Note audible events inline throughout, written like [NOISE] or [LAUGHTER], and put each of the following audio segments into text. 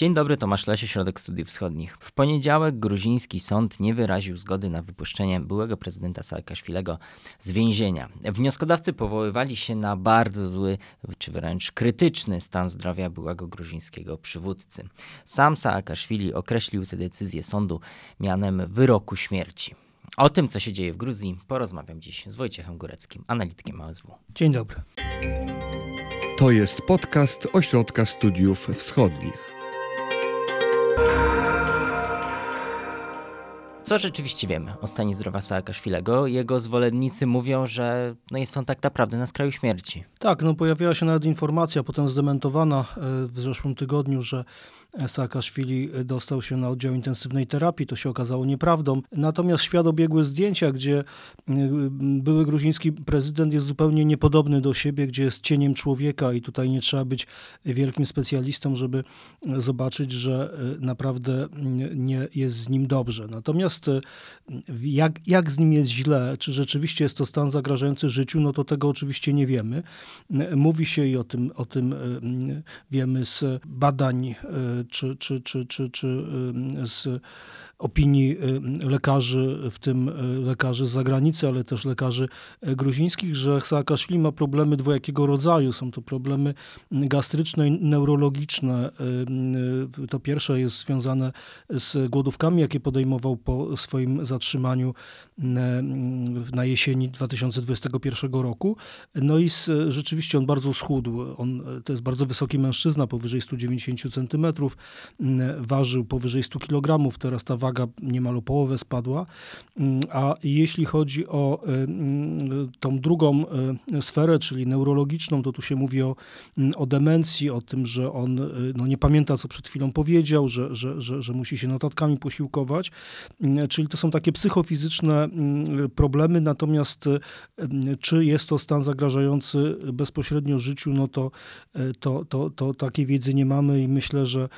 Dzień dobry, Tomasz Lesie, Środek Studiów Wschodnich. W poniedziałek gruziński sąd nie wyraził zgody na wypuszczenie byłego prezydenta Saakaszwilego z więzienia. Wnioskodawcy powoływali się na bardzo zły, czy wręcz krytyczny stan zdrowia byłego gruzińskiego przywódcy. Sam Saakaszwili określił tę decyzję sądu mianem wyroku śmierci. O tym, co się dzieje w Gruzji, porozmawiam dziś z Wojciechem Góreckim, analitykiem OSW. Dzień dobry. To jest podcast Ośrodka Studiów Wschodnich. Co rzeczywiście wiemy o stanie zdrowia Saakaszwilego? Jego zwolennicy mówią, że no jest on tak naprawdę na skraju śmierci. Tak, no pojawiła się nawet informacja, potem zdementowana e, w zeszłym tygodniu, że Saakaszwili dostał się na oddział intensywnej terapii. To się okazało nieprawdą. Natomiast świat obiegły zdjęcia, gdzie y, były gruziński prezydent jest zupełnie niepodobny do siebie, gdzie jest cieniem człowieka i tutaj nie trzeba być wielkim specjalistą, żeby zobaczyć, że y, naprawdę nie jest z nim dobrze. Natomiast y, jak, jak z nim jest źle, czy rzeczywiście jest to stan zagrażający życiu, no to tego oczywiście nie wiemy. Mówi się i o tym, o tym wiemy z badań czy, czy, czy, czy, czy z opinii y, lekarzy, w tym y, lekarzy z zagranicy, ale też lekarzy y, gruzińskich, że Saakaszwili ma problemy dwojakiego rodzaju. Są to problemy gastryczne i neurologiczne. To pierwsze jest związane z głodówkami, jakie podejmował po swoim zatrzymaniu na jesieni 2021 roku. No i z, rzeczywiście on bardzo schudł. On, to jest bardzo wysoki mężczyzna, powyżej 190 centymetrów. Ważył powyżej 100 kg. Teraz ta waga waga niemal o połowę spadła. Mm, a jeśli chodzi o y, mm, tą drugą y, sferę, czyli neurologiczną, to tu się mówi o, mm, o demencji, o tym, że on y, no, nie pamięta, co przed chwilą powiedział, że, że, że, że musi się notatkami posiłkować. Czyli to są takie psychofizyczne problemy, natomiast czy jest to stan zagrażający bezpośrednio życiu, no to, to, to, to takiej wiedzy nie mamy i myślę, że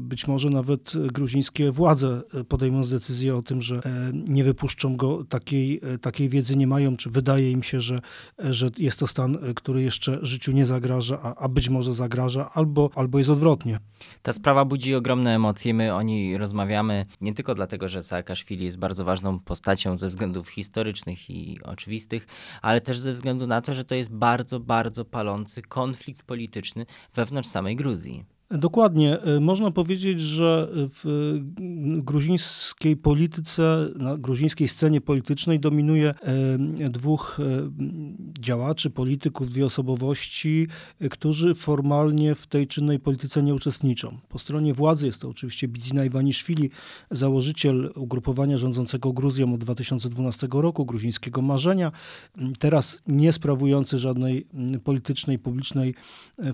być może nawet gruzińskie władze e, podejmując decyzję o tym, że e, nie wypuszczą go, takiej, e, takiej wiedzy nie mają, czy wydaje im się, że, że jest to stan, który jeszcze życiu nie zagraża, a, a być może zagraża, albo, albo jest odwrotnie. Ta sprawa budzi ogromne emocje. My o niej rozmawiamy nie tylko dlatego, że Saakaszwili jest bardzo ważną postacią ze względów historycznych i oczywistych, ale też ze względu na to, że to jest bardzo, bardzo palący konflikt polityczny wewnątrz samej Gruzji. Dokładnie. E, można powiedzieć, że w gruzińskiej polityce, na gruzińskiej scenie politycznej dominuje e, dwóch e, działaczy, polityków, dwie osobowości, którzy formalnie w tej czynnej polityce nie uczestniczą. Po stronie władzy jest to oczywiście Bidzina Iwaniszwili, założyciel ugrupowania rządzącego Gruzją od 2012 roku, gruzińskiego marzenia, teraz nie sprawujący żadnej politycznej, publicznej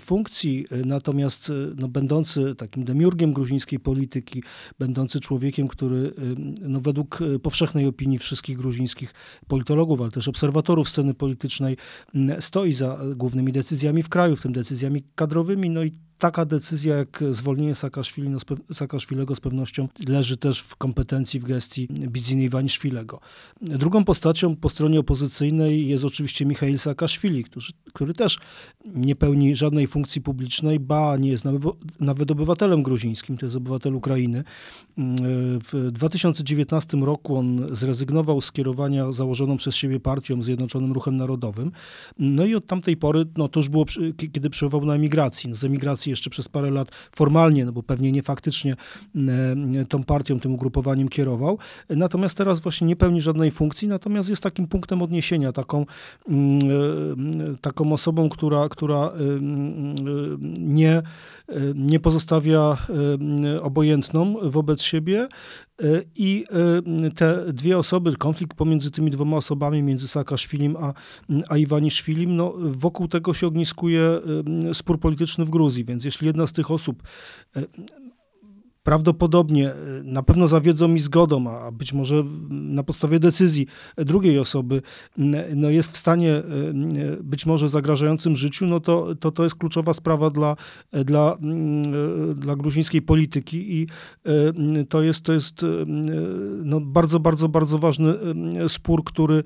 funkcji, natomiast no, będący takim demiurgiem gruzińskiej polityki, będący człowiekiem, który y, no, według y, powszechnej opinii wszystkich gruzińskich politologów, ale też obserwatorów sceny politycznej stoi za głównymi decyzjami w kraju, w tym decyzjami kadrowymi, no i taka decyzja jak zwolnienie Saakaszwili, no Saakaszwilego z pewnością leży też w kompetencji, w gestii Bidziny Iwaniszwilego. Drugą postacią po stronie opozycyjnej jest oczywiście Michail Saakaszwili, który, który też nie pełni żadnej funkcji publicznej, ba nie jest nawet obywatelem gruzińskim, to jest obywatel Ukrainy. W 2019 roku on zrezygnował z kierowania założoną przez siebie partią Zjednoczonym Ruchem Narodowym. No i od tamtej pory, no to już było, kiedy przebywał na emigracji. No z emigracji jeszcze przez parę lat formalnie, no bo pewnie nie faktycznie e, tą partią, tym ugrupowaniem kierował. Natomiast teraz właśnie nie pełni żadnej funkcji, natomiast jest takim punktem odniesienia, taką, mm, e, taką osobą, która, która e, nie, nie pozostawia obojętną wobec siebie, i te dwie osoby, konflikt pomiędzy tymi dwoma osobami, między Saakaszwilim a, a Iwaniszwilim, no, wokół tego się ogniskuje spór polityczny w Gruzji. Więc jeśli jedna z tych osób e, prawdopodobnie, na pewno zawiedzą mi zgodą, a być może na podstawie decyzji drugiej osoby, no jest w stanie być może zagrażającym życiu, no to to, to jest kluczowa sprawa dla, dla, dla gruzińskiej polityki i to jest, to jest no bardzo, bardzo, bardzo ważny spór, który,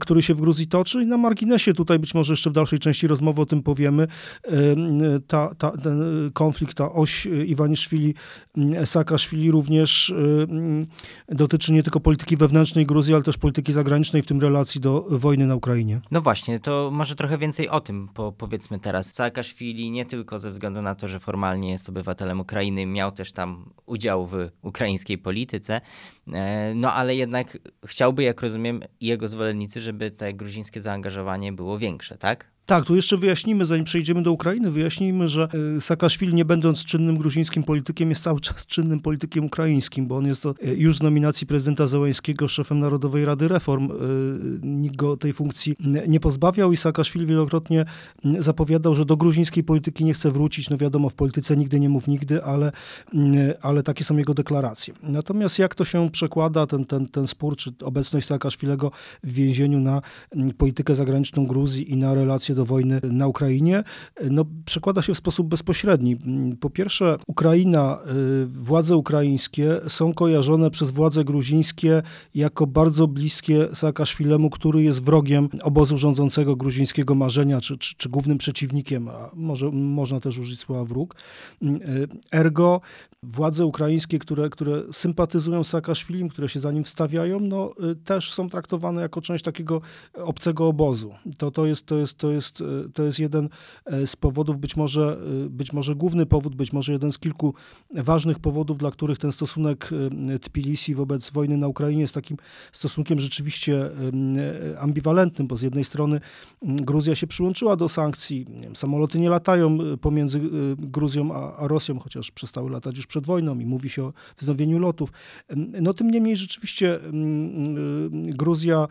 który się w Gruzji toczy i na marginesie tutaj być może jeszcze w dalszej części rozmowy o tym powiemy. Ta, ta, ten konflikt, ta oś Iwaniszwili, Saakaszwili również dotyczy nie tylko polityki wewnętrznej Gruzji, ale też polityki zagranicznej, w tym relacji do wojny na Ukrainie. No właśnie, to może trochę więcej o tym po, powiedzmy teraz. Saakaszwili nie tylko ze względu na to, że formalnie jest obywatelem Ukrainy, miał też tam udział w ukraińskiej polityce, e, no ale jednak chciałby, jak rozumiem, jego zwolennicy, żeby te gruzińskie zaangażowanie było większe, tak? Tak, tu jeszcze wyjaśnimy, zanim przejdziemy do Ukrainy, wyjaśnijmy, że e, Saakaszwili nie będąc czynnym gruzińskim politykiem jest cały [LAUGHS] czas czynnym politykiem ukraińskim, bo on jest e, już z nominacji prezydenta Zełańskiego szefem Narodowej Rady Reform. E, nikt go tej funkcji nie pozbawiał i Saakaszwili wielokrotnie zapowiadał, że do gruzińskiej polityki nie chce wrócić. No wiadomo, w polityce nigdy nie mów nigdy, ale, ale takie są jego deklaracje. Natomiast jak to się przekłada, ten, ten, ten spór, czy obecność Saakaszwilego w więzieniu na politykę zagraniczną Gruzji i na relacje do do wojny na Ukrainie, no, przekłada się w sposób bezpośredni. Po pierwsze, Ukraina, y, władze ukraińskie są kojarzone przez władze gruzińskie jako bardzo bliskie Saakaszwilemu, który jest wrogiem obozu rządzącego gruzińskiego marzenia, czy, czy, czy głównym przeciwnikiem, a może można też użyć słowa wróg. Y, ergo, władze ukraińskie, które, które sympatyzują Saakaszwilim, które się za nim wstawiają, no, y, też są traktowane jako część takiego obcego obozu. To, to, jest, to, jest, to, jest, y, to jest jeden y, z powodów, być może, być może główny powód, być może jeden z kilku ważnych powodów, dla których ten stosunek Tbilisi wobec wojny na Ukrainie jest takim stosunkiem rzeczywiście ambiwalentnym, bo z jednej strony Gruzja się przyłączyła do sankcji, samoloty nie latają pomiędzy Gruzją a, a Rosją, chociaż przestały latać już przed wojną i mówi się o wznowieniu lotów. No tym niemniej rzeczywiście Gruzja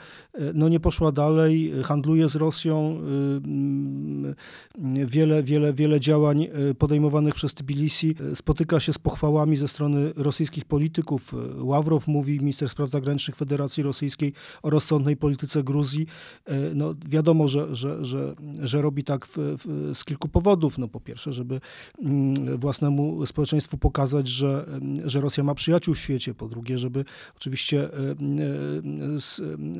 no, nie poszła dalej, handluje z Rosją. Y, wiele, wiele, wiele działań podejmowanych przez Tbilisi spotyka się z pochwałami ze strony rosyjskich polityków. Ławrow mówi, minister spraw zagranicznych Federacji Rosyjskiej, o rozsądnej polityce Gruzji. No, wiadomo, że, że, że, że robi tak w, w, z kilku powodów. No, po pierwsze, żeby mm, własnemu społeczeństwu pokazać, że, że Rosja ma przyjaciół w świecie, po drugie, żeby oczywiście e,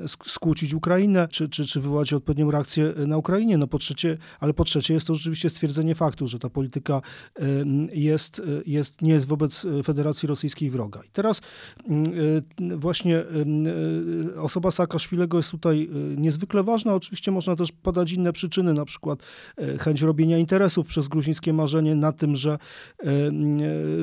e, skłócić Ukrainę, czy, czy, czy wywołać odpowiednią reakcję na Ukrainie, no po trzecie, ale po trzecie jest to rzeczywiście stwierdzenie faktu, że ta polityka jest, jest, nie jest wobec Federacji Rosyjskiej wroga. I teraz właśnie osoba Saakaszwilego jest tutaj niezwykle ważna. Oczywiście można też podać inne przyczyny, na przykład chęć robienia interesów przez gruzińskie marzenie na tym, że,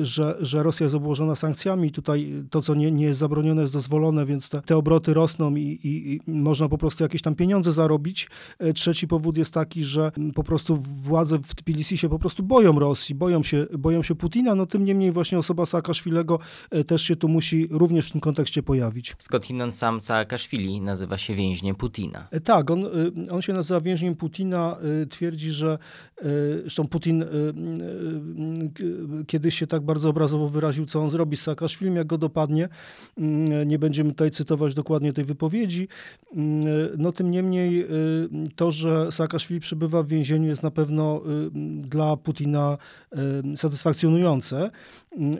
że, że Rosja jest obłożona sankcjami. Tutaj to, co nie, nie jest zabronione, jest dozwolone, więc te, te obroty rosną i, i, i, można po prostu jakieś tam pieniądze zarobić. E, trzeci powód jest taki, że po prostu władze w Tbilisi się po prostu boją Rosji, boją się, boją się Putina. No tym niemniej właśnie osoba Saakaszwilego e, też się tu musi również w tym kontekście pojawić. Skądinąd sam Saakaszwili nazywa się więźniem Putina. E, tak, on, on się nazywa więźniem Putina. Twierdzi, że zresztą Putin kiedyś się tak bardzo obrazowo wyraził, co on zrobi z Saakaszwilim, jak go dopadnie. Mm, nie będziemy tutaj cytować dokładnie tej wypowiedzi. Mm, no tym niemniej to, że Saakaszwili przebywa w więzieniu jest na pewno y, dla Putina y, satysfakcjonujące.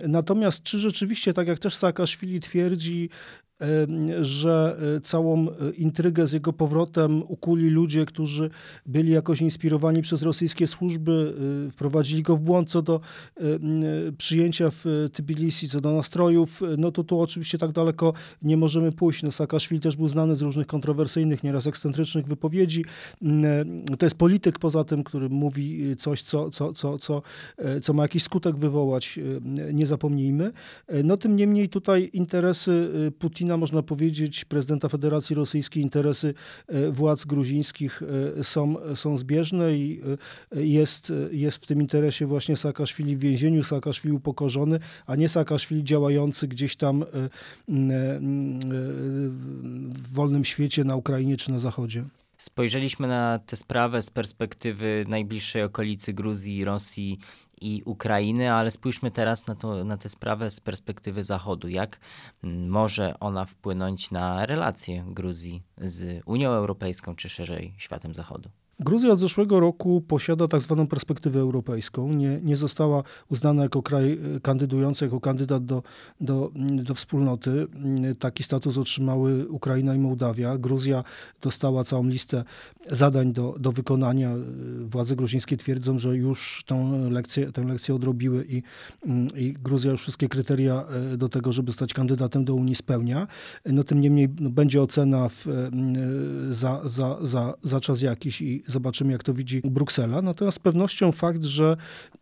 Natomiast czy rzeczywiście, tak jak też Saakaszwili twierdzi, że e, całą e, intrygę z jego powrotem ukuli ludzie, którzy byli jakoś inspirowani przez rosyjskie służby, e, wprowadzili go w błąd co do przyjęcia w Tbilisi, co do nastrojów, no to tu oczywiście tak daleko nie możemy pójść. No Saakaszwili też był znany z różnych kontrowersyjnych, nieraz ekscentrycznych wypowiedzi. To jest polityk poza tym, który mówi coś, co, co, co, co, co ma jakiś skutek wywołać, nie zapomnijmy. No tym niemniej tutaj interesy Putina Można powiedzieć, prezydenta Federacji Rosyjskiej, interesy e, władz gruzińskich e, są, są zbieżne i e, jest, jest w tym interesie właśnie Saakaszwili w więzieniu, Saakaszwili upokorzony, a nie Saakaszwili działający gdzieś tam w wolnym świecie na Ukrainie czy na Zachodzie. Spojrzeliśmy na tę sprawę z perspektywy najbliższej okolicy Gruzji, Rosji i Ukrainy, ale spójrzmy teraz na, to, na tę sprawę z perspektywy Zachodu. Jak może ona wpłynąć na relacje Gruzji z Unią Europejską, czy szerzej światem Zachodu? Gruzja od zeszłego roku posiada tak zwaną perspektywę europejską. Nie, nie została uznana jako kraj e, kandydujący, jako kandydat do, do, do wspólnoty. Taki status otrzymały Ukraina i Mołdawia. Gruzja dostała całą listę zadań do, do wykonania. Władze gruzińskie twierdzą, że już tą lekcję, tę lekcję odrobiły i, i Gruzja już wszystkie kryteria e, do tego, żeby stać kandydatem do Unii spełnia. No tym niemniej no, będzie ocena w, za, za, za, za czas jakiś i zobaczymy, jak to widzi Bruksela. Natomiast z pewnością fakt, że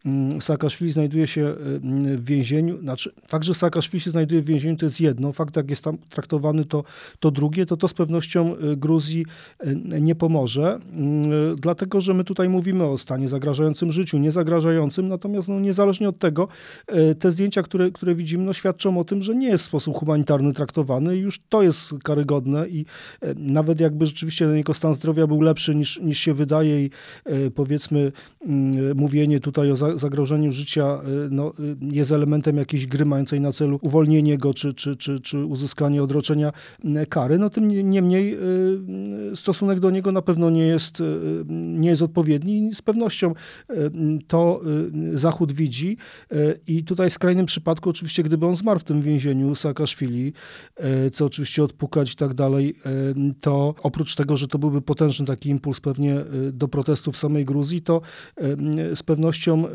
mm, Saakaszwili znajduje się mm, w więzieniu, znaczy fakt, że Saakaszwili się znajduje w więzieniu, to jest jedno. Fakt, jak jest tam traktowany, to, to drugie. To to z pewnością y, Gruzji y, nie pomoże, mm, dlatego, że my tutaj mówimy o stanie zagrażającym życiu, niezagrażającym, natomiast no, niezależnie od tego, y, te zdjęcia, które, które widzimy, no, świadczą o tym, że nie jest w sposób humanitarny traktowany i już to jest karygodne i nawet jakby rzeczywiście jego stan zdrowia był lepszy niż, niż się wydaje i e, powiedzmy mm, mówienie tutaj o zagrożeniu życia e, no, e, jest elementem jakiejś gry mającej na celu uwolnienie go czy, czy, czy, czy uzyskanie odroczenia kary, no tym niemniej stosunek do niego na pewno nie jest, nie jest odpowiedni i z pewnością to Zachód widzi i tutaj w skrajnym przypadku oczywiście gdyby on zmarł w tym więzieniu Saakaszwili, co oczywiście odpukać i tak dalej, to oprócz tego, że to byłby potężny taki impuls pewnie do protestów w samej Gruzji, to y, z pewnością y,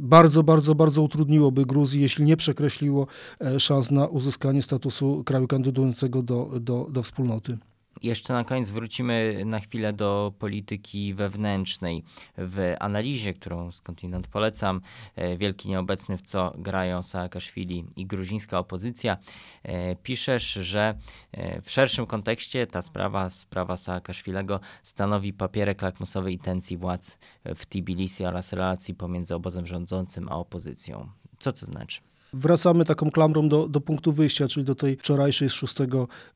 bardzo, bardzo, bardzo utrudniłoby Gruzji, jeśli nie przekreśliło e, szans na uzyskanie statusu kraju kandydującego do, do, do wspólnoty. Jeszcze na koniec wrócimy na chwilę do polityki wewnętrznej. W analizie, którą skądinąd polecam, e, Wielki Nieobecny, w co grają Saakaszwili i gruzińska opozycja, e, piszesz, że e, w szerszym kontekście ta sprawa, sprawa Saakaszwilego stanowi papierek lakmusowy intencji władz w Tbilisi oraz relacji pomiędzy obozem rządzącym a opozycją. Co to znaczy? Wracamy taką klamrą do, do punktu wyjścia, czyli do tej wczorajszej z 6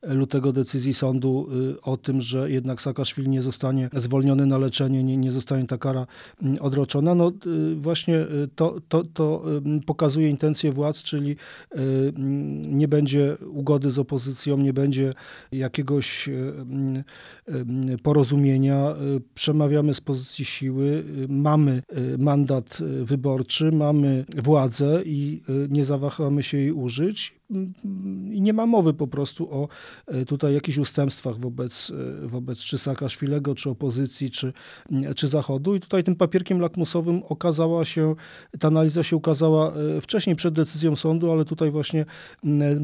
lutego decyzji sądu y, o tym, że jednak Saakaszwili nie zostanie zwolniony na leczenie, nie, nie zostanie ta kara mm, odroczona. No y, właśnie y, to, to, to pokazuje intencje władz, czyli mm, nie będzie ugody z opozycją, nie będzie jakiegoś mm, porozumienia. Przemawiamy z pozycji siły, mamy mandat wyborczy, mamy władzę i nie zawahamy się jej użyć nie ma mowy po prostu o e, tutaj jakichś ustępstwach wobec, e, wobec czy Saakaszwilego, czy opozycji, czy, czy Zachodu. I tutaj tym papierkiem lakmusowym okazała się, ta analiza się ukazała e, wcześniej przed decyzją sądu, ale tutaj właśnie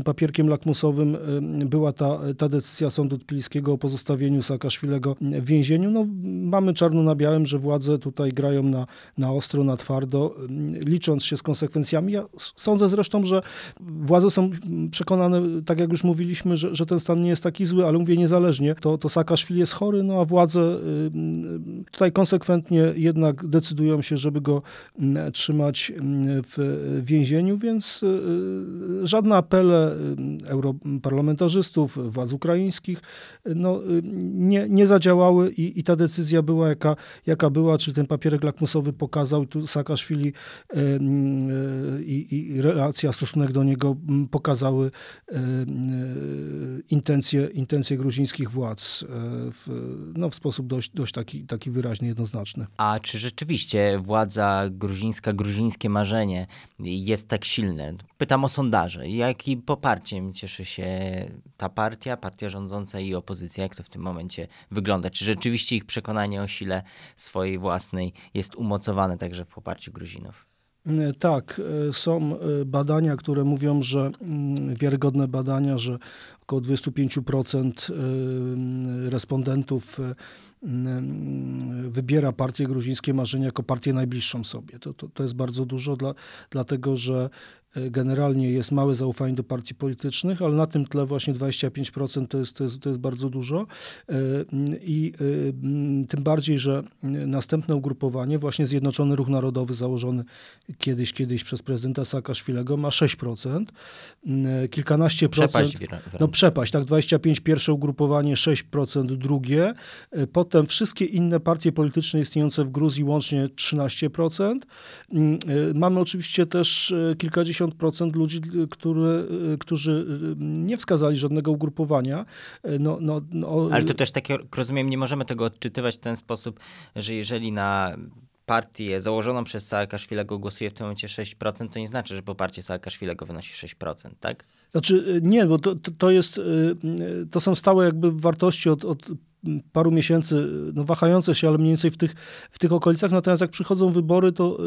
papierkiem lakmusowym była ta, ta decyzja sądu tbiliskiego o pozostawieniu Saakaszwilego w więzieniu. No, mamy czarno na białym, że władze tutaj grają na, na ostro, na twardo, licząc się z konsekwencjami. Ja sądzę zresztą, że władze są przekonany, tak jak już mówiliśmy, że, że ten stan nie jest taki zły, ale mówię niezależnie, to, to Saakaszwili jest chory, no a władze y, y, tutaj konsekwentnie jednak decydują się, żeby go mm, trzymać mm, w więzieniu, więc y, żadne apele europarlamentarzystów, władz ukraińskich no, nie, nie zadziałały i, i ta decyzja była jaka, jaka była, czyli ten papierek lakmusowy pokazał, tu Saakaszwili i, i relacja, stosunek do niego pokazał, pokazały e, e, intencje, intencje gruzińskich władz e, w, no, w sposób dość, dość taki, taki wyraźny, jednoznaczny. A czy rzeczywiście władza gruzińska, gruzińskie marzenie jest tak silne? Pytam o sondaże. Jakim poparciem cieszy się ta partia, partia rządząca i opozycja? Jak to w tym momencie wygląda? Czy rzeczywiście ich przekonanie o sile swojej własnej jest umocowane także w poparciu Gruzinów? E, tak, e, są e, badania, które mówią, że mm, wiarygodne badania, że około 25% respondentów wybiera partię gruzińskie marzenie jako partię najbliższą sobie. To, to, to jest bardzo dużo, dla, dlatego że generalnie jest małe zaufanie do partii politycznych, ale na tym tle właśnie 25% to jest, to jest, to jest bardzo dużo. I tym bardziej, że następne ugrupowanie, właśnie Zjednoczony Ruch Narodowy, założony kiedyś, kiedyś przez prezydenta Saakaszwilego, ma 6%. Kilkanaście procent. Przepaść, no przepaść, tak, 25 pierwsze ugrupowanie, 6% drugie. Potem wszystkie inne partie polityczne istniejące w Gruzji łącznie 13%. Mamy oczywiście też kilkadziesiąt procent ludzi, które, którzy nie wskazali żadnego ugrupowania. No, no, no, Ale to też tak, rozumiem, nie możemy tego odczytywać w ten sposób, że jeżeli na partię założoną przez Saakaszwilego głosuje w tym momencie 6%, to nie znaczy, że poparcie Saakaszwilego wynosi 6%, tak? Znaczy nie, bo to, to jest, to są stałe jakby wartości od, od paru miesięcy, no wahające się, ale mniej więcej w tych, w tych okolicach. Natomiast jak przychodzą wybory, to,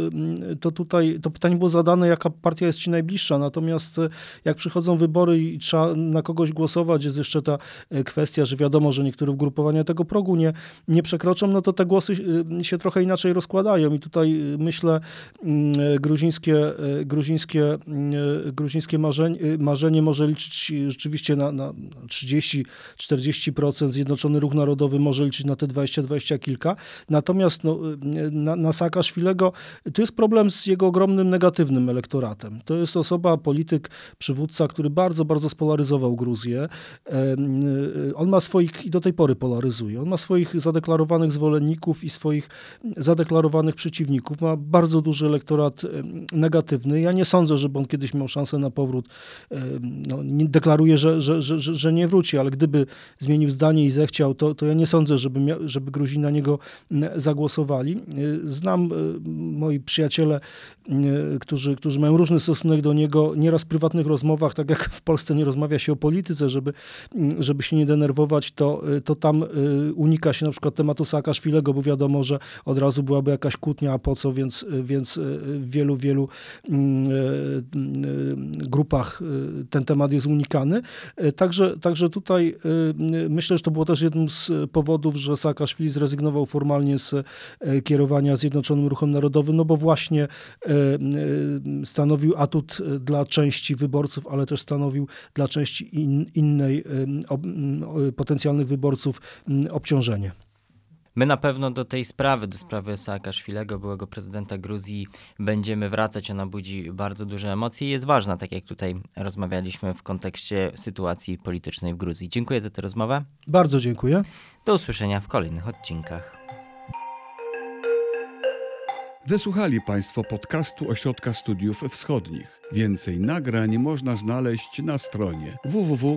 to tutaj to pytanie było zadane, jaka partia jest ci najbliższa. Natomiast e, jak przychodzą wybory i trzeba na kogoś głosować, jest jeszcze ta e, kwestia, że wiadomo, że niektóre ugrupowania tego progu nie, nie przekroczą, no to te głosy e, się trochę inaczej rozkładają. I tutaj myślę, gruzińskie, gruzińskie, gruzińskie marzenie, marzenie może liczyć rzeczywiście na, na 30-40% Zjednoczony Ruch Narodowy może liczyć na te 20-20 kilka. Natomiast no, na, na Saakaszwilego to jest problem z jego ogromnym negatywnym elektoratem. To jest osoba, polityk, przywódca, który bardzo, bardzo spolaryzował Gruzję. On ma swoich, i do tej pory polaryzuje, on ma swoich zadeklarowanych zwolenników i swoich zadeklarowanych przeciwników. Ma bardzo duży elektorat negatywny. Ja nie sądzę, żeby on kiedyś miał szansę na powrót. No, nie deklaruje, że, że, że, że nie wróci, ale gdyby zmienił zdanie i zechciał, to, to ja nie sądzę, żeby, mia, żeby Gruzini na niego zagłosowali. Znam e, moi przyjaciele, którzy, którzy mają różny stosunek do niego, nieraz w prywatnych rozmowach, tak jak w Polsce nie rozmawia się o polityce, żeby, żeby się nie denerwować, to, to tam unika się na przykład tematu Saakaszwilego, bo wiadomo, że od razu byłaby jakaś kłótnia, a po co, więc, więc w wielu, wielu grupach ten temat jest unikany. Także, także tutaj myślę, że to było też jednym z powodów, że Saakaszwili zrezygnował formalnie z e, kierowania Zjednoczonym Ruchem Narodowym, no bo właśnie e, e, stanowił atut dla części wyborców, ale też stanowił dla części in, innej potencjalnych wyborców obciążenie. My na pewno do tej sprawy, do sprawy Saakaszwilego, byłego prezydenta Gruzji, będziemy wracać. Ona budzi bardzo duże emocje i jest ważna, tak jak tutaj rozmawialiśmy w kontekście sytuacji politycznej w Gruzji. Dziękuję za tę rozmowę. Bardzo dziękuję. Do usłyszenia w kolejnych odcinkach. Wysłuchali Państwo podcastu Ośrodka Studiów Wschodnich. Więcej nagrań można znaleźć na stronie www.osw.waw.pl.